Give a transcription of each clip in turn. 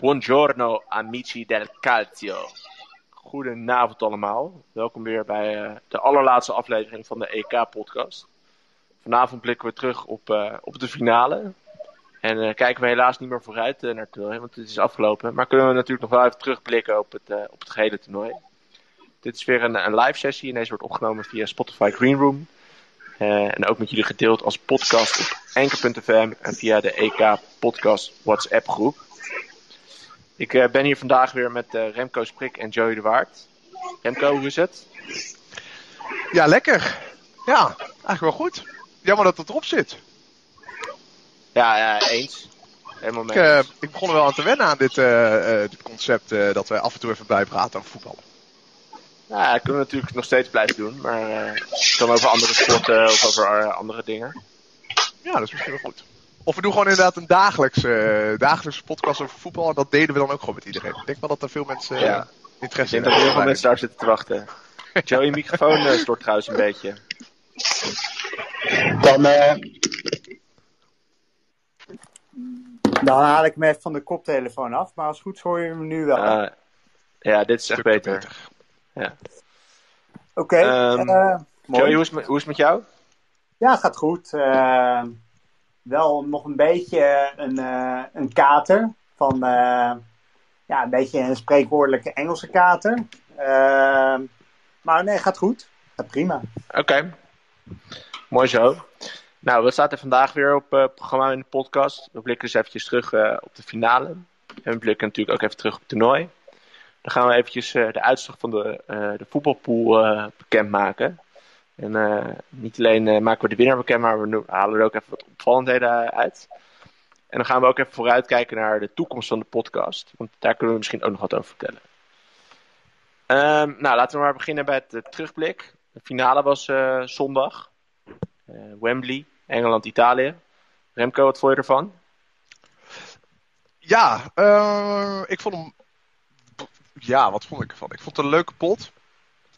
Buongiorno amici del calcio. Goedenavond allemaal. Welkom weer bij uh, de allerlaatste aflevering van de EK-podcast. Vanavond blikken we terug op, uh, op de finale. En uh, kijken we helaas niet meer vooruit naar het toernooi, want het is afgelopen. Maar kunnen we natuurlijk nog wel even terugblikken op het, op het gehele toernooi. Dit is weer een, een live sessie en deze wordt opgenomen via Spotify Greenroom. en ook met jullie gedeeld als podcast op Anchor.fm en via de EK Podcast WhatsApp groep. Ik uh, ben hier vandaag weer met uh, Remco Sprik en Joey de Waard. Remco, hoe is het? Ja, lekker. Ja, eigenlijk wel goed. Jammer dat het erop zit. Ja, ja eens. Helemaal mee. Ik, uh, ik begon er wel aan te wennen aan dit, dit concept dat we af en toe even blijven praten over voetbal. Ja, dat kunnen we natuurlijk nog steeds blijven doen, maar dan over andere sporten of over andere dingen. Ja, dat is misschien wel goed. Of we doen gewoon inderdaad een dagelijkse, uh, dagelijkse podcast over voetbal. En dat deden we dan ook gewoon met iedereen. Ik denk wel dat er veel mensen uh, ja. interesse in hebben. Ik denk dat heel veel mensen daar zitten te wachten. Joey, je microfoon uh, stort trouwens een beetje. Dan, dan haal ik me even van de koptelefoon af. Maar als goed hoor je me nu wel. Uh, ja, dit is echt beter. beter. Ja. Oké. Okay, um, Joey, hoe is, hoe is het met jou? Ja, gaat goed wel nog een beetje een, uh, een kater. Van uh, ja, een beetje een spreekwoordelijke Engelse kater. Uh, maar nee, gaat goed. Gaat prima. Oké. Mooi zo. Nou, wat staat er vandaag weer op het programma in de podcast? We blikken dus eventjes terug op de finale. En we blikken natuurlijk ook even terug op het toernooi. Dan gaan we eventjes de uitslag van de, de voetbalpool bekendmaken. En uh, niet alleen uh, maken we de winnaar bekend, maar we halen er ook even wat opvallendheden uit. En dan gaan we ook even vooruitkijken naar de toekomst van de podcast. Want daar kunnen we misschien ook nog wat over vertellen. Um, nou, laten we maar beginnen bij het uh, terugblik. De finale was zondag. Wembley, Engeland-Italië. Remco, wat vond je ervan? Ja, ik vond hem... Ja, wat vond ik ervan? Ik vond het een leuke pot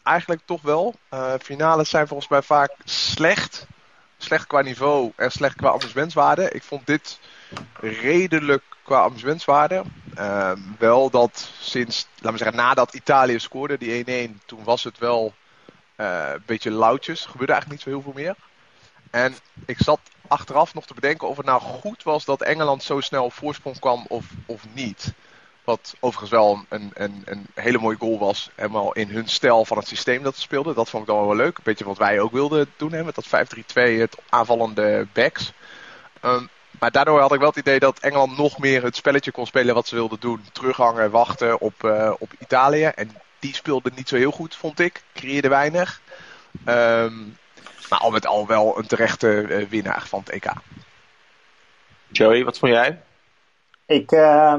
eigenlijk toch wel. Uh, finales zijn volgens mij vaak slecht. Slecht qua niveau en slecht qua amusementswaarde. Ik vond dit redelijk qua amusementswaarde. Uh, wel dat sinds, laten we zeggen, nadat Italië scoorde, die 1-1, toen was het wel uh, een beetje loutjes. Er gebeurde eigenlijk niet zo heel veel meer. En ik zat achteraf nog te bedenken of het nou goed was dat Engeland zo snel op voorsprong kwam of, of niet. Wat overigens wel een, een, een hele mooie goal was. Helemaal in hun stijl van het systeem dat ze speelden. Dat vond ik dan wel leuk. Een beetje wat wij ook wilden doen. Hè, met dat 5-3-2, het aanvallende backs. Um, maar daardoor had ik wel het idee dat Engeland nog meer het spelletje kon spelen wat ze wilden doen. Terughangen, wachten op, uh, op Italië. En die speelde niet zo heel goed, vond ik. Creëerde weinig. Um, maar al met al wel een terechte uh, winnaar van het EK. Joey, wat vond jij? Ik, uh,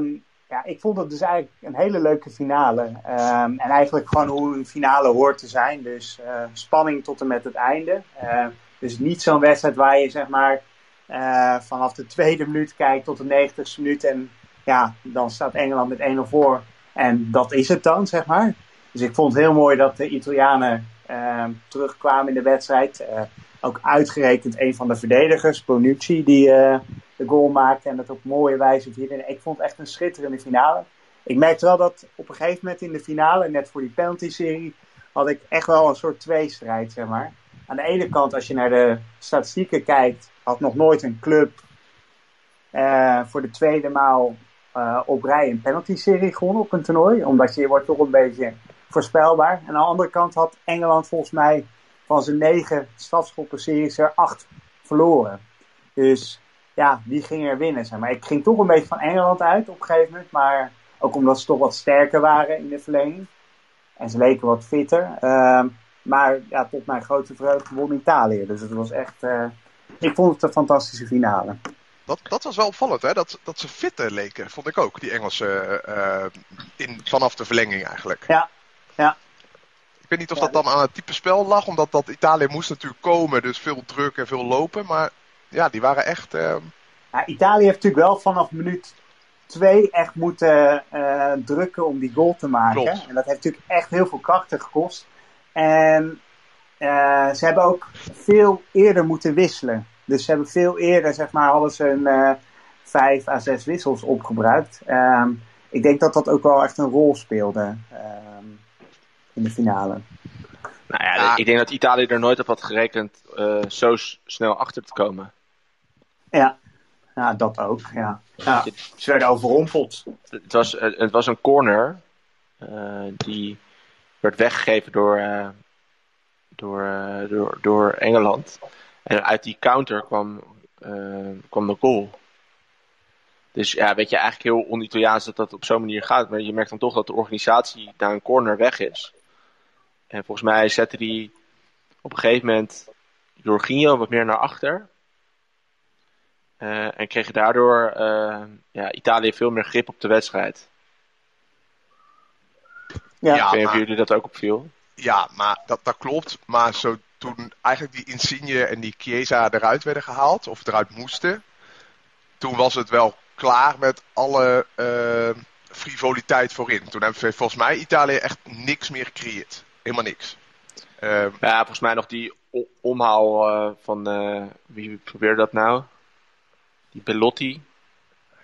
ja, ik vond het dus eigenlijk een hele leuke finale. Um, en eigenlijk gewoon hoe een finale hoort te zijn. Dus uh, spanning tot en met het einde. Uh, dus niet zo'n wedstrijd waar je zeg maar uh, vanaf de tweede minuut kijkt tot de negentigste minuut. En ja, dan staat Engeland met 1-0 voor. En dat is het dan, zeg maar. Dus ik vond het heel mooi dat de Italianen ehm, terugkwamen in de wedstrijd. Ook uitgerekend een van de verdedigers, Bonucci, die de goal maakte en dat op mooie wijze vierde. Ik vond het echt een schitterende finale. Ik merkte wel dat op een gegeven moment in de finale, net voor die penalty-serie, had ik echt wel een soort tweestrijd, zeg maar. Aan de ene kant, als je naar de statistieken kijkt, had nog nooit een club uh, voor de tweede maal uh, op rij een penalty-serie gewonnen op een toernooi. Omdat je wordt toch een beetje voorspelbaar. En aan de andere kant had Engeland volgens mij van zijn negen strafschoppenseries er acht verloren. Dus ja, die ging er winnen. Zeg maar. Ik ging toch een beetje van Engeland uit op een gegeven moment. Maar ook omdat ze toch wat sterker waren in de verlenging. En ze leken wat fitter. Uh, maar ja, tot mijn grote vreugde won Italië. Dus het was echt... Uh, ik vond het een fantastische finale. Dat, dat was wel opvallend, hè? Dat, dat ze fitter leken, vond ik ook. Die Engelsen uh, in, vanaf de verlenging eigenlijk. Ja, ja. Ik weet niet of dat dan aan het type spel lag. Omdat dat Italië moest natuurlijk komen. Dus veel druk en veel lopen. Maar ja, die waren echt... Uh... Ja, Italië heeft natuurlijk wel vanaf minuut twee echt moeten uh, drukken om die goal te maken. Klopt. En dat heeft natuurlijk echt heel veel krachten gekost. En uh, ze hebben ook veel eerder moeten wisselen. Dus ze hebben veel eerder, zeg maar, hadden ze een vijf à zes wissels opgebruikt. Um, ik denk dat dat ook wel echt een rol speelde ehm, in de finale. Nou ja, ik denk dat Italië er nooit op had gerekend uh, zo snel achter te komen. Ja, ja dat ook. Ja. Ja, ze werden overrompeld. Het was, het was een corner uh, die werd weggegeven door, uh, door, door, door Engeland. En uit die counter kwam, kwam de goal. Dus ja, weet je, eigenlijk heel on-Italiaans dat dat op zo'n manier gaat. Maar je merkt dan toch dat de organisatie naar een corner weg is. En volgens mij zette die op een gegeven moment Jorginho wat meer naar achter. Uh, en kreeg daardoor uh, ja, Italië veel meer grip op de wedstrijd. Ja, ja ik weet niet of jullie dat ook opviel. Ja, maar dat, dat klopt. Maar zo, toen eigenlijk die Insigne en die Chiesa eruit werden gehaald, of eruit moesten, toen was het wel klaar met alle uh, frivoliteit voorin. Toen hebben volgens mij Italië echt niks meer gecreëerd. Helemaal niks. Uh, ja, volgens mij nog die omhaal uh, van, uh, wie probeerde dat nou? Die Belotti.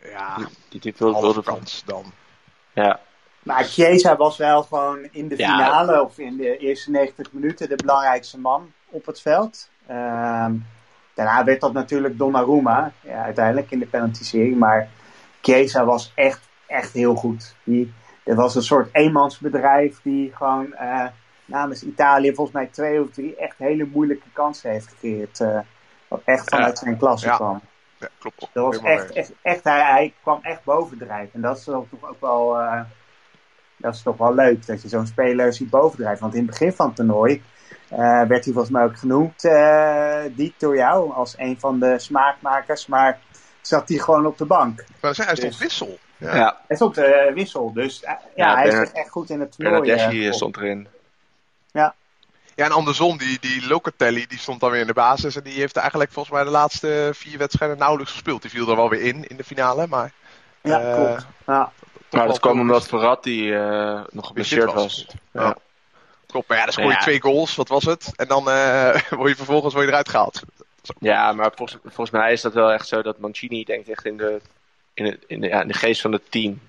Ja, die, die, die wilde kans dan. Ja. Maar Chiesa was wel gewoon in de finale ja. of in de eerste 90 minuten de belangrijkste man op het veld. Ehm, daarna werd dat natuurlijk Donnarumma, ja, uiteindelijk in de penalty-serie. Maar Chiesa was echt, echt heel goed. Die, er was een soort eenmansbedrijf die gewoon uh, namens Italië volgens mij twee of drie echt hele moeilijke kansen heeft gecreëerd. Uh, wat echt vanuit zijn klasse ja. kwam. Ja, klopt. Dat was echt, echt, echt hij, hij, kwam echt bovendrijven. En dat is toch ook wel, uh, dat is toch wel leuk dat je zo'n speler ziet bovendrijven. Want in het begin van het toernooi werd hij volgens mij ook genoemd, die door jou, als een van de smaakmakers. Maar zat hij gewoon op de bank. Maar hij stond dus, wissel. Ja. ja. Hij stond uh, wissel, dus uh, ja, ja, hij is echt goed in het toernooi. Bernardeschi uh, stond erin. Ja. Ja, en andersom, die, die Locatelli, die stond dan weer in de basis. En die heeft eigenlijk volgens mij de laatste vier wedstrijden nauwelijks gespeeld. Die viel er wel weer in, in de finale, maar... Ja, klopt. Ja. Maar dat kwam omdat Verratti nog geblesseerd was. was. Ja. ja. Klopt, maar ja, dan scoor je twee goals, wat was het? En dan word je vervolgens word je eruit gehaald. Ja, maar volgens, volgens mij is dat wel echt zo dat Mancini denkt echt in de, in, het, in de, ja, in de geest van het team.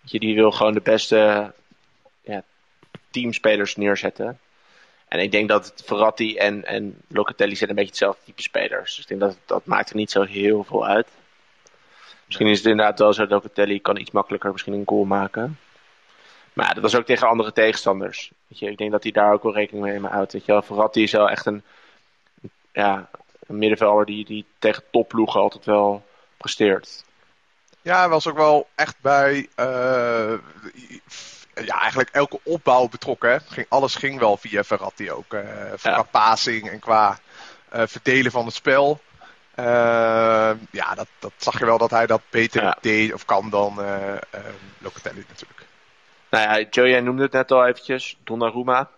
Je, die wil gewoon de beste teamspelers neerzetten. En ik denk dat Verratti en, en Locatelli zijn een beetje hetzelfde type spelers. Dus ik denk dat dat maakt er niet zo heel veel uit. Misschien is het inderdaad wel zo dat Locatelli kan iets makkelijker misschien een goal maken. Maar ja, dat was ook tegen andere tegenstanders. Weet je, ik denk dat hij daar ook wel rekening mee houdt. Weet je, Verratti is wel echt een, ja, een middenvelder die, die tegen topploegen altijd wel presteert. Ja, hij was ook wel echt bij uh, ja, eigenlijk elke opbouw betrokken. Hè? Ging, alles ging wel via Verratti ook. Uh, qua passing en qua uh, verdelen van het spel. ja, dat, dat zag je wel dat hij dat beter ja. deed of kan dan Locatelli natuurlijk. Nou ja, Joe, jij noemde het net al eventjes. Donnarumma.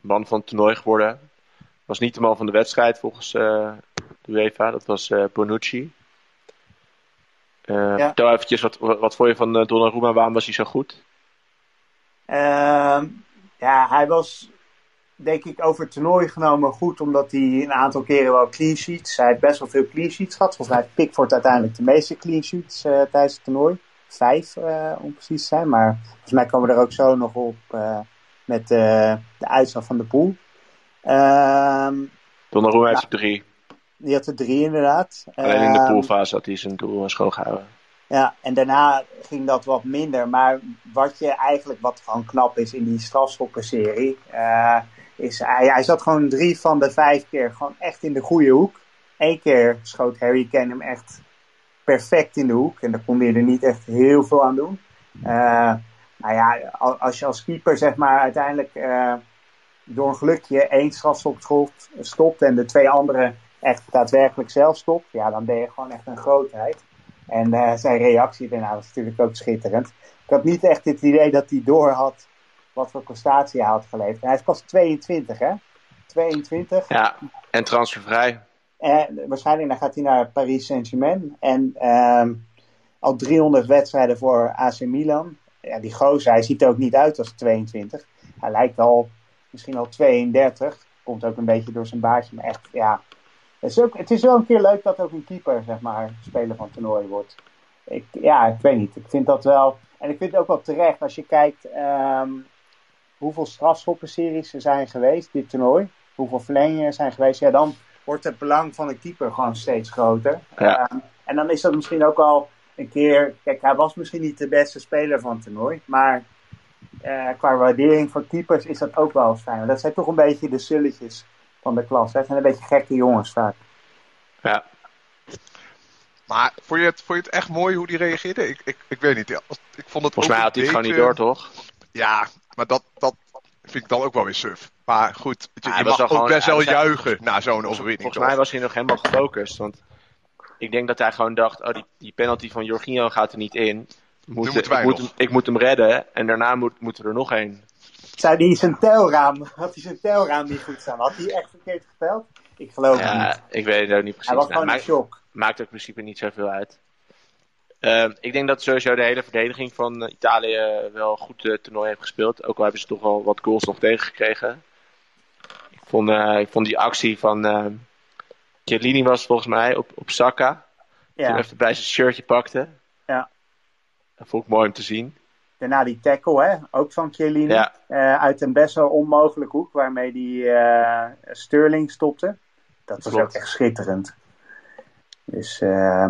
man van het toernooi geworden was niet de man van de wedstrijd volgens de UEFA. Dat was Bonucci. Uh, ja. Vertel eventjes, wat, wat vond je van uh, Donnarumma? Waarom was hij zo goed? Uh, ja, hij was denk ik over het toernooi genomen goed, omdat hij een aantal keren wel clean sheets. Hij heeft best wel veel clean sheets gehad. Volgens mij heeft Pickford uiteindelijk de meeste clean sheets tijdens het toernooi. Vijf, om precies te zijn. Maar volgens mij komen we er ook zo nog op met de uitslag van de pool. Um, Donnarumma heeft er drie. Die had er drie inderdaad. Alleen in de poolfase had hij zijn doel schoongehouden. Ja, en daarna ging dat wat minder. Maar wat je eigenlijk, wat gewoon knap is in die strafschoppenserie, uh, is hij, hij zat gewoon drie van de vijf keer gewoon echt in de goede hoek. Eén keer schoot Harry Kane hem echt perfect in de hoek. En daar kon hij er niet echt heel veel aan doen. Uh, nou ja, als je als keeper zeg maar uiteindelijk uh, door een gelukje één strafschop stopt en de twee andere echt daadwerkelijk zelf stopt, ja, dan ben je gewoon echt een grootheid. En uh, zijn reactie daarna was natuurlijk ook schitterend. Ik had niet echt het idee dat hij door had wat voor prestatie hij had geleverd. En hij is pas 22, hè? 22. Ja, en transfervrij. En waarschijnlijk dan gaat hij naar Paris Saint-Germain. En um, al 300 wedstrijden voor AC Milan. Ja, die gozer, hij ziet er ook niet uit als 22. Hij lijkt al misschien al 32. Komt ook een beetje door zijn baardje. Maar echt, ja. Het is, ook, het is wel een keer leuk dat ook een keeper, zeg maar, speler van toernooi wordt. ik, ja, ik weet niet. Ik vind dat wel. En ik vind het ook wel terecht als je kijkt ehm, hoeveel strafschoppenseries er zijn geweest, dit toernooi. Hoeveel verlengingen er zijn geweest. Ja, dan wordt het belang van de keeper gewoon steeds groter. Ja. Ehm, en dan is dat misschien ook al een keer. Kijk, hij was misschien niet de beste speler van het toernooi. Maar eh, qua waardering voor keepers is dat ook wel fijn. Want dat zijn toch een beetje de sulletjes van de klas. Dat zijn een beetje gekke jongens vaak. Ja. Maar vond je, het, vond je het echt mooi hoe die reageerde? Ik, ik, ik weet niet. Ik vond het Volgens mij had hij het gewoon niet door, toch? Ja, maar dat, dat vind ik dan ook wel weer suf. Maar goed, je, hij je was mag ook gewoon- best wel juichen na zo'n overwinning. Volgens mij was hij nog helemaal gefocust. Want ik denk dat hij gewoon dacht: oh, die, die penalty van Jorginho gaat er niet in. Moet, moeten wij ik, moet hem, ik moet hem redden en daarna moet, moet er nog één. Zou zijn telraam, had hij zijn telraam niet goed staan? Had hij echt verkeerd geteld? Ik geloof het niet. Ja, ik weet het ook niet precies. Hij was Nou, gewoon maakt, shock. maakt ook in principe niet zoveel uit. Ehm, ik denk dat sowieso de hele verdediging van Italië wel goed het toernooi heeft gespeeld. Ook al hebben ze toch wel wat goals nog tegengekregen. Ik vond, eh, ik vond die actie van eh Chiellini was volgens mij op, op Saka. Toen Ja. even bij zijn shirtje pakte. Ja. Dat vond ik mooi om te zien. Daarna die tackle, hè? ook van Chiellini. Ja. Eh, uit een best wel onmogelijk hoek waarmee die eh, Sterling stopte. Dat was Klopt. ook echt schitterend. Dus, eh,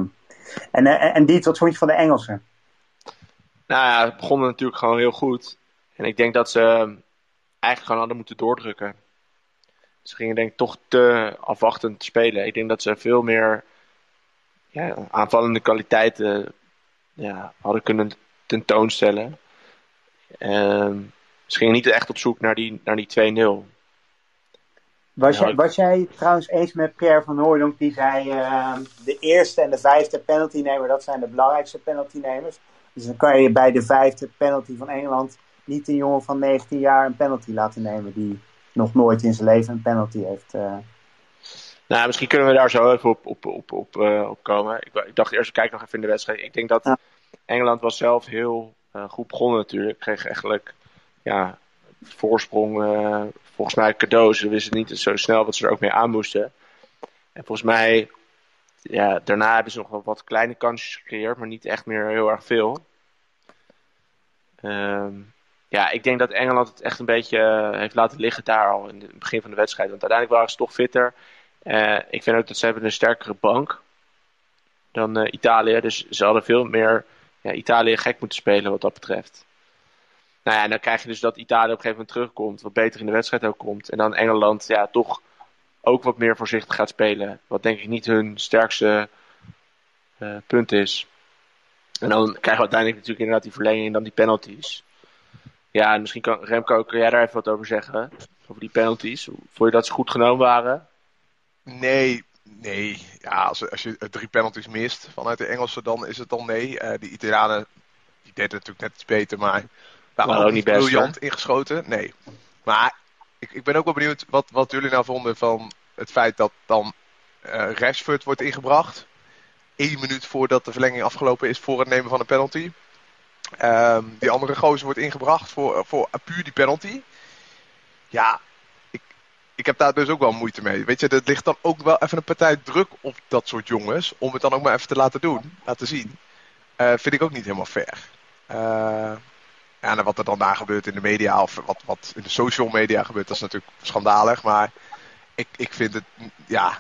en, eh, en Diet, wat vond je van de Engelsen? Nou ja, het begon natuurlijk gewoon heel goed. En ik denk dat ze eh, eigenlijk gewoon hadden moeten doordrukken. Ze gingen denk ik toch te afwachtend spelen. Ik denk dat ze veel meer ja, aanvallende kwaliteiten ja, hadden kunnen tentoonstellen. Ehm, ze gingen niet echt op zoek naar die, naar die 2-0. Was, Ja, jij, ik- was jij trouwens eens met Pierre van Hooydonk die zei eh, de eerste en de vijfde penaltynemer, dat zijn de belangrijkste penaltynemers. Dus dan kan je bij de vijfde penalty van Engeland niet een jongen van 19 jaar een penalty laten nemen die nog nooit in zijn leven een penalty heeft. eh. Nou, misschien kunnen we daar zo even op, op, op, op, eh, op komen. Ik, ik dacht eerst, ik kijk nog even in de wedstrijd. Ik denk dat Ja. Engeland was zelf heel eh, goed begonnen natuurlijk. Kreeg eigenlijk ja, voorsprong, eh, volgens mij cadeaus. Ze wisten niet zo snel wat ze er ook mee aan moesten. En volgens mij, ja, daarna hebben ze nog wel wat kleine kansjes gecreëerd, maar niet echt meer heel erg veel. Ehm, ja, ik denk dat Engeland het echt een beetje eh, heeft laten liggen daar al in het begin van de wedstrijd. Want uiteindelijk waren ze toch fitter. Ik vind ook dat ze hebben een sterkere bank dan Italië. Dus ze hadden veel meer ja, Italië gek moeten spelen wat dat betreft. Nou ja, en dan krijg je dus dat Italië op een gegeven moment terugkomt. Wat beter in de wedstrijd ook komt. En dan Engeland ja, toch ook wat meer voorzichtig gaat spelen. Wat denk ik niet hun sterkste eh, punt is. En dan krijgen we uiteindelijk natuurlijk inderdaad die verlenging en dan die penalties. Ja, en misschien kan Remco, kun jij daar even wat over zeggen? Over die penalties. Vond je dat ze goed genomen waren? Nee, nee. Ja, als, als je drie penalties mist vanuit de Engelsen, dan is het dan nee. Eh de Italianen, die deden natuurlijk net iets beter, maar waren Nou, ook niet best, briljant ingeschoten. Nee. Maar ik, ik ben ook wel benieuwd wat, wat jullie nou vonden van het feit dat dan eh Rashford wordt ingebracht. Eén minuut voordat de verlenging afgelopen is voor het nemen van een penalty. Ehm, die andere gozer wordt ingebracht voor, voor puur die penalty. Ja, ik heb daar dus ook wel moeite mee. Weet je, er ligt dan ook wel even een partij druk op dat soort jongens. Om het dan ook maar even te laten doen, laten zien. Eh, vind ik ook niet helemaal fair. Eh, en wat er dan daar gebeurt in de media, of wat, wat in de social media gebeurt, dat is natuurlijk schandalig. Maar ik, ik vind het ja,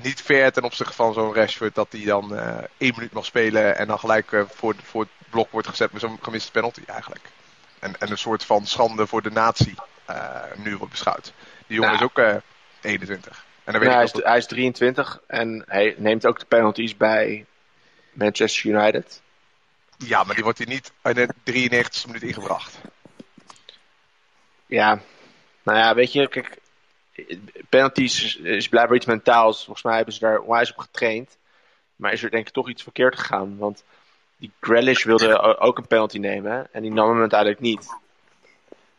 niet fair ten opzichte van zo'n Rashford dat hij dan eh, één minuut mag spelen en dan gelijk voor, voor het blok wordt gezet met zo'n gemiste penalty eigenlijk. En, en een soort van schande voor de natie nu wordt beschouwd. Die jongen Nou. is ook eh 21. En dan weet hij, is, dat hij is 23 en hij neemt ook de penalties bij Manchester United. Ja, maar die wordt hij niet in de 93 minuut ingebracht. Ja, nou ja, weet je, kijk, penalties is, is blijkbaar iets mentaals. Volgens mij hebben ze daar onwijs op getraind. Maar is er denk ik toch iets verkeerd gegaan. Want die Grealish wilde ook een penalty nemen en die nam hem uiteindelijk niet.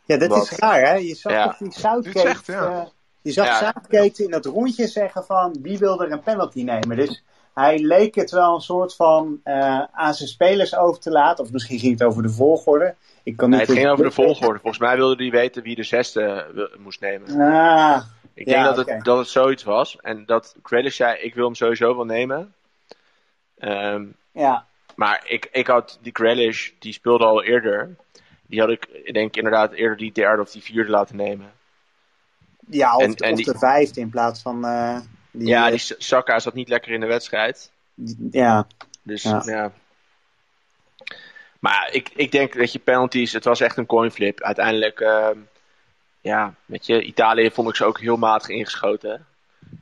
Ja, dat Wat? is raar, hè? Je zag Ja. die Southgate... Ja. eh, je zag Ja. Southgate in dat rondje zeggen van... wie wil er een penalty nemen? Dus hij leek het wel een soort van eh, aan zijn spelers over te laten. Of misschien ging het over de volgorde. Ik kan Nee, niet het ging over de volgorde. Volgens mij wilde hij weten wie de zesde wil- moest nemen. Ah, Ik denk dat, het, dat het zoiets was. En dat Grealish zei, ik wil hem sowieso wel nemen. Ehm, ja. maar ik, ik had die Grealish, die speelde al eerder. Die had ik, ik denk inderdaad, eerder die derde of die vierde laten nemen. Ja, of, En- of en die- de vijfde in plaats van... eh, die, ja, eh, die Saka zat niet lekker in de wedstrijd. die- ja. Dus Ja. ja. Maar ik, ik denk dat je penalties, het was echt een coinflip. Uiteindelijk, ehm, ja, weet je, Italië vond ik ze ook heel matig ingeschoten.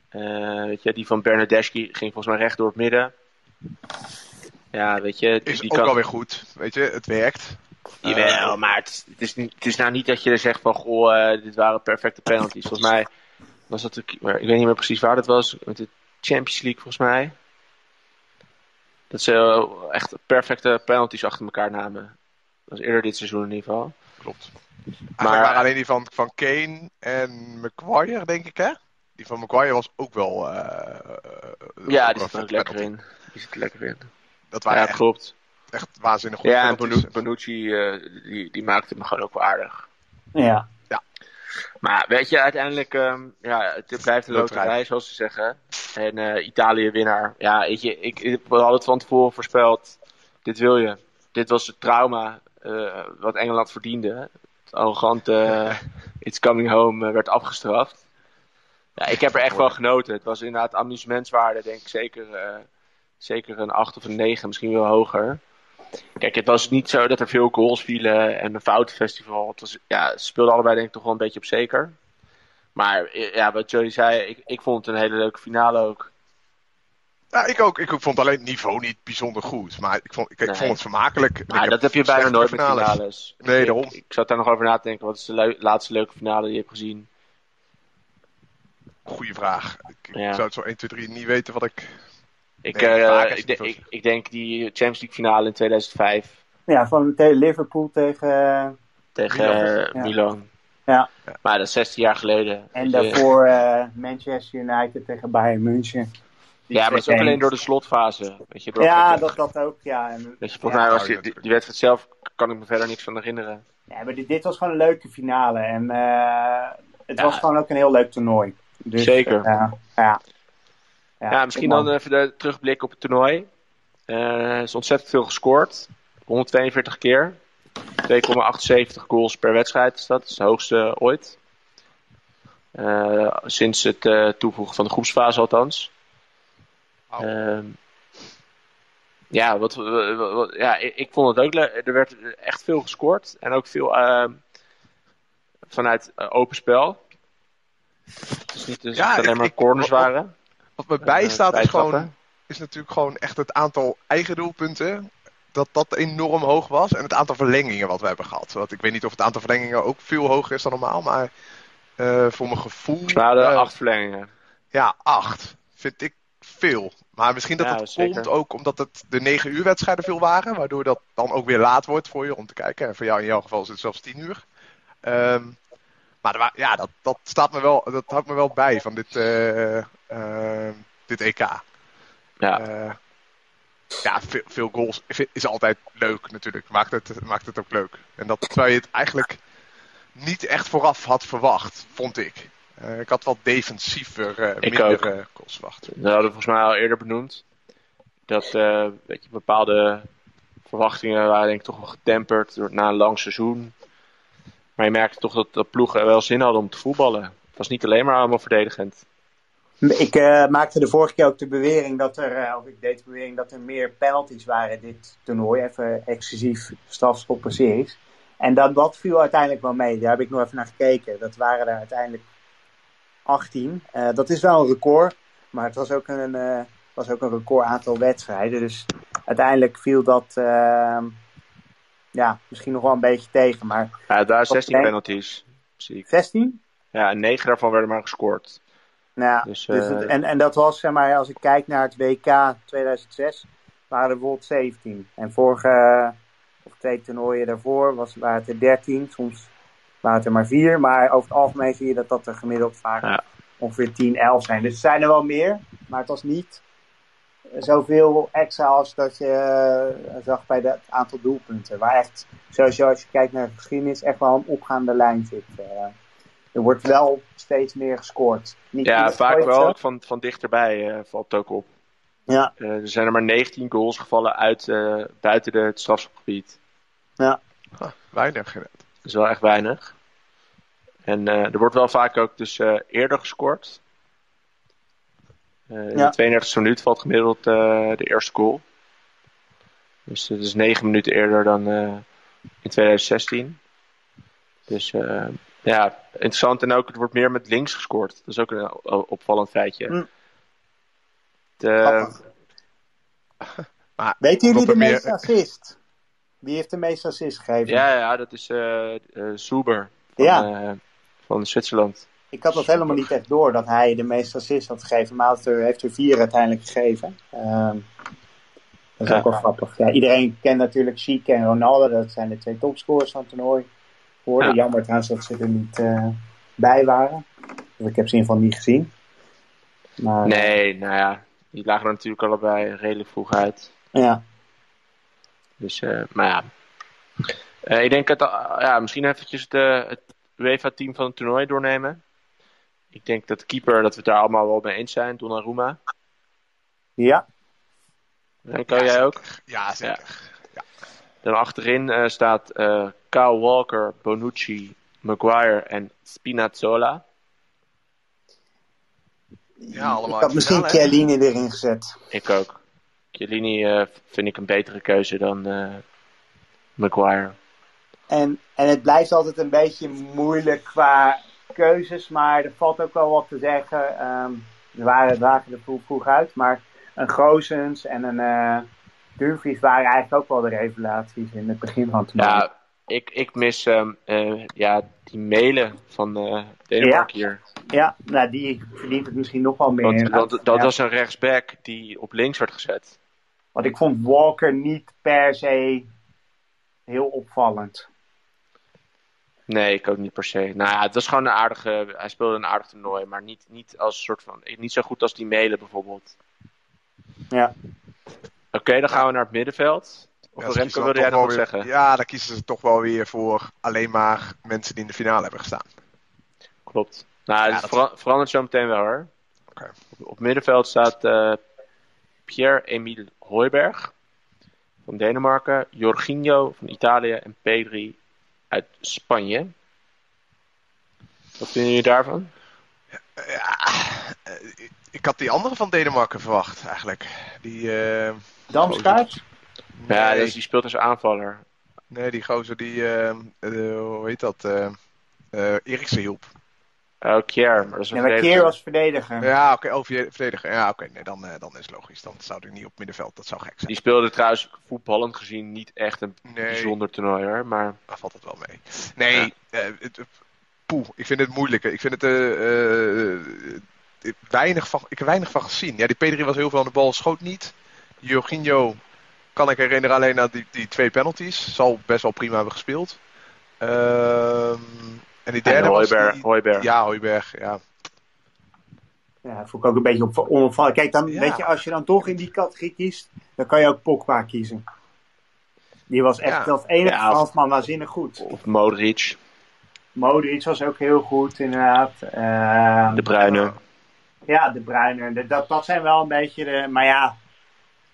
Eh, weet je, die van Bernardeschi ging volgens mij recht door het midden. Ja, weet je, die, Is die ook kan- wel weer goed. Weet je, het werkt. Jawel, Eh, maar het is, het, is niet, het is nou niet dat je er zegt van, goh, eh, dit waren perfecte penalties. Volgens mij was dat, ik weet niet meer precies waar dat was, met de Champions League volgens mij. Dat ze echt perfecte penalties achter elkaar namen. Dat was eerder dit seizoen in ieder geval. Klopt. Eigenlijk Maar- waren alleen die van, van Kane en Maguire, denk ik, hè? Die van Maguire was ook wel... eh, Ja, die zit er lekker in. Die zit er lekker in. Dat waren Ja, echt, klopt. Echt waanzinnig goede Ja, en Bonucci, eh, die, die maakte me gewoon ook wel aardig. Ja. Maar weet je, uiteindelijk, ehm, ja, het blijft een Loterij. zoals ze zeggen. En eh, Italië winnaar. Ja, weet je, ik, ik we hadden het van tevoren voorspeld. Dit wil je. Dit was het trauma eh, wat Engeland verdiende. Het arrogante It's Coming Home werd afgestraft. Ja, ik heb er echt van genoten. Het was inderdaad amusementswaarde, denk ik zeker, eh, zeker een 8 of een 9, misschien wel hoger. Kijk, het was niet zo dat er veel goals vielen en een foutenfestival. Het was, ja, ze speelden allebei denk ik toch wel een beetje op zeker. Maar ja, wat Joey zei, ik, ik vond het een hele leuke finale ook. Ja, ik ook. Ik vond alleen het niveau niet bijzonder goed. Maar ik vond, ik, ik Nee. vond het vermakelijk. Ik Maar dat heb je bijna nooit met finales. Nee, ik, daarom. Ik, zat daar nog over na te denken, wat is de laatste leuke finale die je hebt gezien? Goeie vraag. Ik, ik Ja. zou het zo 1, 2, 3 niet weten wat ik... Ik, eh, ik, ik, ik denk die Champions League finale in 2005 Ja, van te- Liverpool tegen... tegen Milan. eh, Ja. Milan. Ja. Maar dat is 16 jaar geleden. En Weet je. daarvoor eh, Manchester United tegen Bayern München. Die Ja, maar het is ook 2-1. alleen door de slotfase. Weet je, door Ja, dat, dat ook, ja. En, Weet je, volgens mij was die, ja, die, die wedstrijd zelf, kan ik me verder niks van herinneren. ja, maar dit, dit was gewoon een leuke finale. En eh, het Ja. was gewoon ook een heel leuk toernooi. Dus, Zeker. eh, ja. Ja. Ja, misschien dan even de terugblik op het toernooi. Eh, Er is ontzettend veel gescoord. 142 keer. 2,78 goals per wedstrijd is dat. Dat is het hoogste ooit. Eh, sinds het eh, toevoegen van de groepsfase althans. Ehm, ja, wat, wat- wat- ja ik, ik vond het ook leuk. Er werd echt veel gescoord. En ook veel ehm, vanuit open spel. Het is niet dus Ja, dat het alleen ik- maar corners waren. Wat me bijstaat Eh, is gewoon... vrijtrappen. is natuurlijk gewoon echt het aantal eigen doelpunten. Dat dat enorm hoog was. En het aantal verlengingen wat we hebben gehad. Want ik weet niet of het aantal verlengingen ook veel hoger is dan normaal. Maar eh, voor mijn gevoel. Hadden eh, acht verlengingen. Ja, acht. Vind ik veel. Maar misschien dat Ja, het zeker. komt ook omdat het de 9 uur wedstrijden veel waren. Waardoor dat dan ook weer laat wordt voor je om te kijken. En voor jou in jouw geval is het zelfs 10 uur. Ehm, maar ja, dat, dat, staat me wel, dat houdt me wel bij van dit, eh, eh, dit EK. Ja. Eh, ja, veel, veel goals is- altijd leuk natuurlijk. Maakt het, maakt het ook leuk. En dat terwijl je het eigenlijk niet echt vooraf had verwacht, vond ik. Eh, ik had wat defensiever, Ik minder goals verwacht. Dat hadden we volgens mij al eerder benoemd. Dat weet je, bepaalde verwachtingen waren denk ik toch wel getemperd door, na een lang seizoen. Maar je merkte toch dat de ploegen wel zin hadden om te voetballen. Het was niet alleen maar allemaal verdedigend. Ik eh, maakte de vorige keer ook de bewering dat er, eh, of ik deed de bewering dat er meer penalties waren dit toernooi, even exclusief strafschoppenseries. En dat, dat viel uiteindelijk wel mee. Daar heb ik nog even naar gekeken. Dat waren er uiteindelijk 18. Eh, dat is wel een record, maar het was ook een, was ook een record aantal wedstrijden. Dus uiteindelijk viel dat eh, ja, misschien nog wel een beetje tegen. Maar Ja, waren 16 Oké. penalties, zie ik. 16? Ja, en 9 daarvan werden maar gescoord. Nou, ja, Dus, dus eh, het- en, en dat was, zeg maar, als ik kijk naar het WK 2006, waren er bijvoorbeeld 17. En vorige, of twee toernooien daarvoor, was, waren het er 13. Soms waren het er maar vier. Maar over het algemeen zie je dat dat er gemiddeld vaak Ja. ongeveer 10, 11 zijn. Dus er zijn er wel meer, maar het was niet zoveel extra als dat je eh, zag bij het aantal doelpunten. Waar echt, sowieso als je kijkt naar de geschiedenis, echt wel een opgaande lijn zit. Eh, er wordt wel steeds meer gescoord. Niet Ja, vaak ooit wel van, van dichterbij eh, valt het ook op. Ja. Eh, er zijn er maar 19 goals gevallen uit, eh, buiten de, het strafschopgebied. Ja. Huh, weinig. Dat is wel echt weinig. En eh, er wordt wel vaak ook dus eh, eerder gescoord. Eh, in Ja. de 32e minuut valt gemiddeld eh, de eerste goal. Dus dat is 9 minuten eerder dan eh, in 2016. Dus eh, ja, interessant. En ook, het wordt meer met links gescoord. Dat is ook een opvallend feitje. Hm. De. Maar Weten jullie de meer- meeste assist? Wie heeft de meeste assist gegeven? ja, ja, dat is eh eh, Zuber van, Ja. eh, van Zwitserland. Ik had dat helemaal niet echt door dat hij de meeste assists had gegeven, maar hij er- heeft er vier uiteindelijk gegeven. Ehm, dat is Ja. ook wel grappig. Ja, iedereen kent natuurlijk Chic en Ronaldo, dat zijn de twee topscorers van het toernooi. Ja. Jammer trouwens dat ze er niet eh, bij waren. Want ik heb ze in ieder geval niet gezien. Maar, Nee, nou ja, die lagen er natuurlijk allebei redelijk vroeg uit. Ja, Dus, eh, maar ja. Eh, ik denk dat, eh, ja, misschien eventjes de, het UEFA-team van het toernooi doornemen. Ik denk dat de keeper, dat we het daar allemaal wel mee eens zijn, Donnarumma. ja. Renko, jij ook? Ja, zeker. Dan achterin eh, staat eh Kyle Walker, Bonucci, Maguire en Spinazzola. Ja, allemaal ik had misschien? Chiellini erin gezet. Ik ook. Chiellini eh, vind ik een betere keuze dan eh, Maguire. En, en het blijft altijd een beetje moeilijk qua keuzes, maar er valt ook wel wat te zeggen. Ehm er waren dragen er vroeg, vroeg uit, maar een Gozens en een eh Dumfries waren eigenlijk ook wel de revelaties in het begin van het toernooi. Ja, ik, ik mis ehm, eh, ja, die mailen van eh Denemarken hier. Ja, nou die verdient het misschien nog wel meer. Want, dat Ja. was een rechtsback die op links werd gezet. Want ik vond Walker niet per se heel opvallend. Nee, ik ook niet per se. Nou ja, het was gewoon een aardige. Hij speelde een aardig toernooi, maar niet, niet als soort van. Niet zo goed als die mailen bijvoorbeeld. Ja. Oké, dan gaan we naar het middenveld. Of Ja, Remco, wilde jij zeggen? Ja, dan kiezen ze toch wel weer voor alleen maar mensen die in de finale hebben gestaan. Klopt. Nou, Ja, het dat- vera- verandert zo meteen wel hoor. Oké. Op, op middenveld staat eh Pierre-Emile Hooiberg van Denemarken, Jorginho van Italië en Pedri uit Spanje. Wat vinden jullie daarvan? Ja, eh, ik- had die andere van Denemarken verwacht, eigenlijk. Die, eh Damskaart? Ja, dus die speelt als aanvaller. nee, die gozer die, eh, eh, hoe heet dat, eh eh, Eriksen hielp. Oh, Kier, maar dat is een Ja, maar was verdediger. Ja, oké, oh, verde- verdediger. Ja, oké, nee, dan, eh, dan is het logisch. Dan zou ik niet op middenveld, dat zou gek zijn. Die speelde trouwens voetballend gezien niet echt een Nee, bijzonder toernooi hoor. Maar daar valt het wel mee. Nee, eh, het, poeh, ik vind het moeilijk. Ik vind het eh, eh, weinig van, ik heb weinig van gezien. Ja, die Pedri was heel veel aan de bal, schoot niet. Jorginho kan ik herinneren alleen aan die, die twee penalties. Zal best wel prima hebben gespeeld. Ehm, en die derde en was Hooiberg. die- Hooiberg. Ja, Hooiberg, ja. Ja, dat vond ik ook een beetje op, onopvallend. Kijk, dan, Ja. weet je, als je dan toch in die categorie kiest, dan kan je ook Pogba kiezen. Die was echt Ja. als enige Ja, Fransman waanzinnig goed. Of Modric, Modric was ook heel goed, inderdaad. Ehm, De Bruyne. ja, de Bruyne. De- Dat, dat zijn wel een beetje de... Maar ja...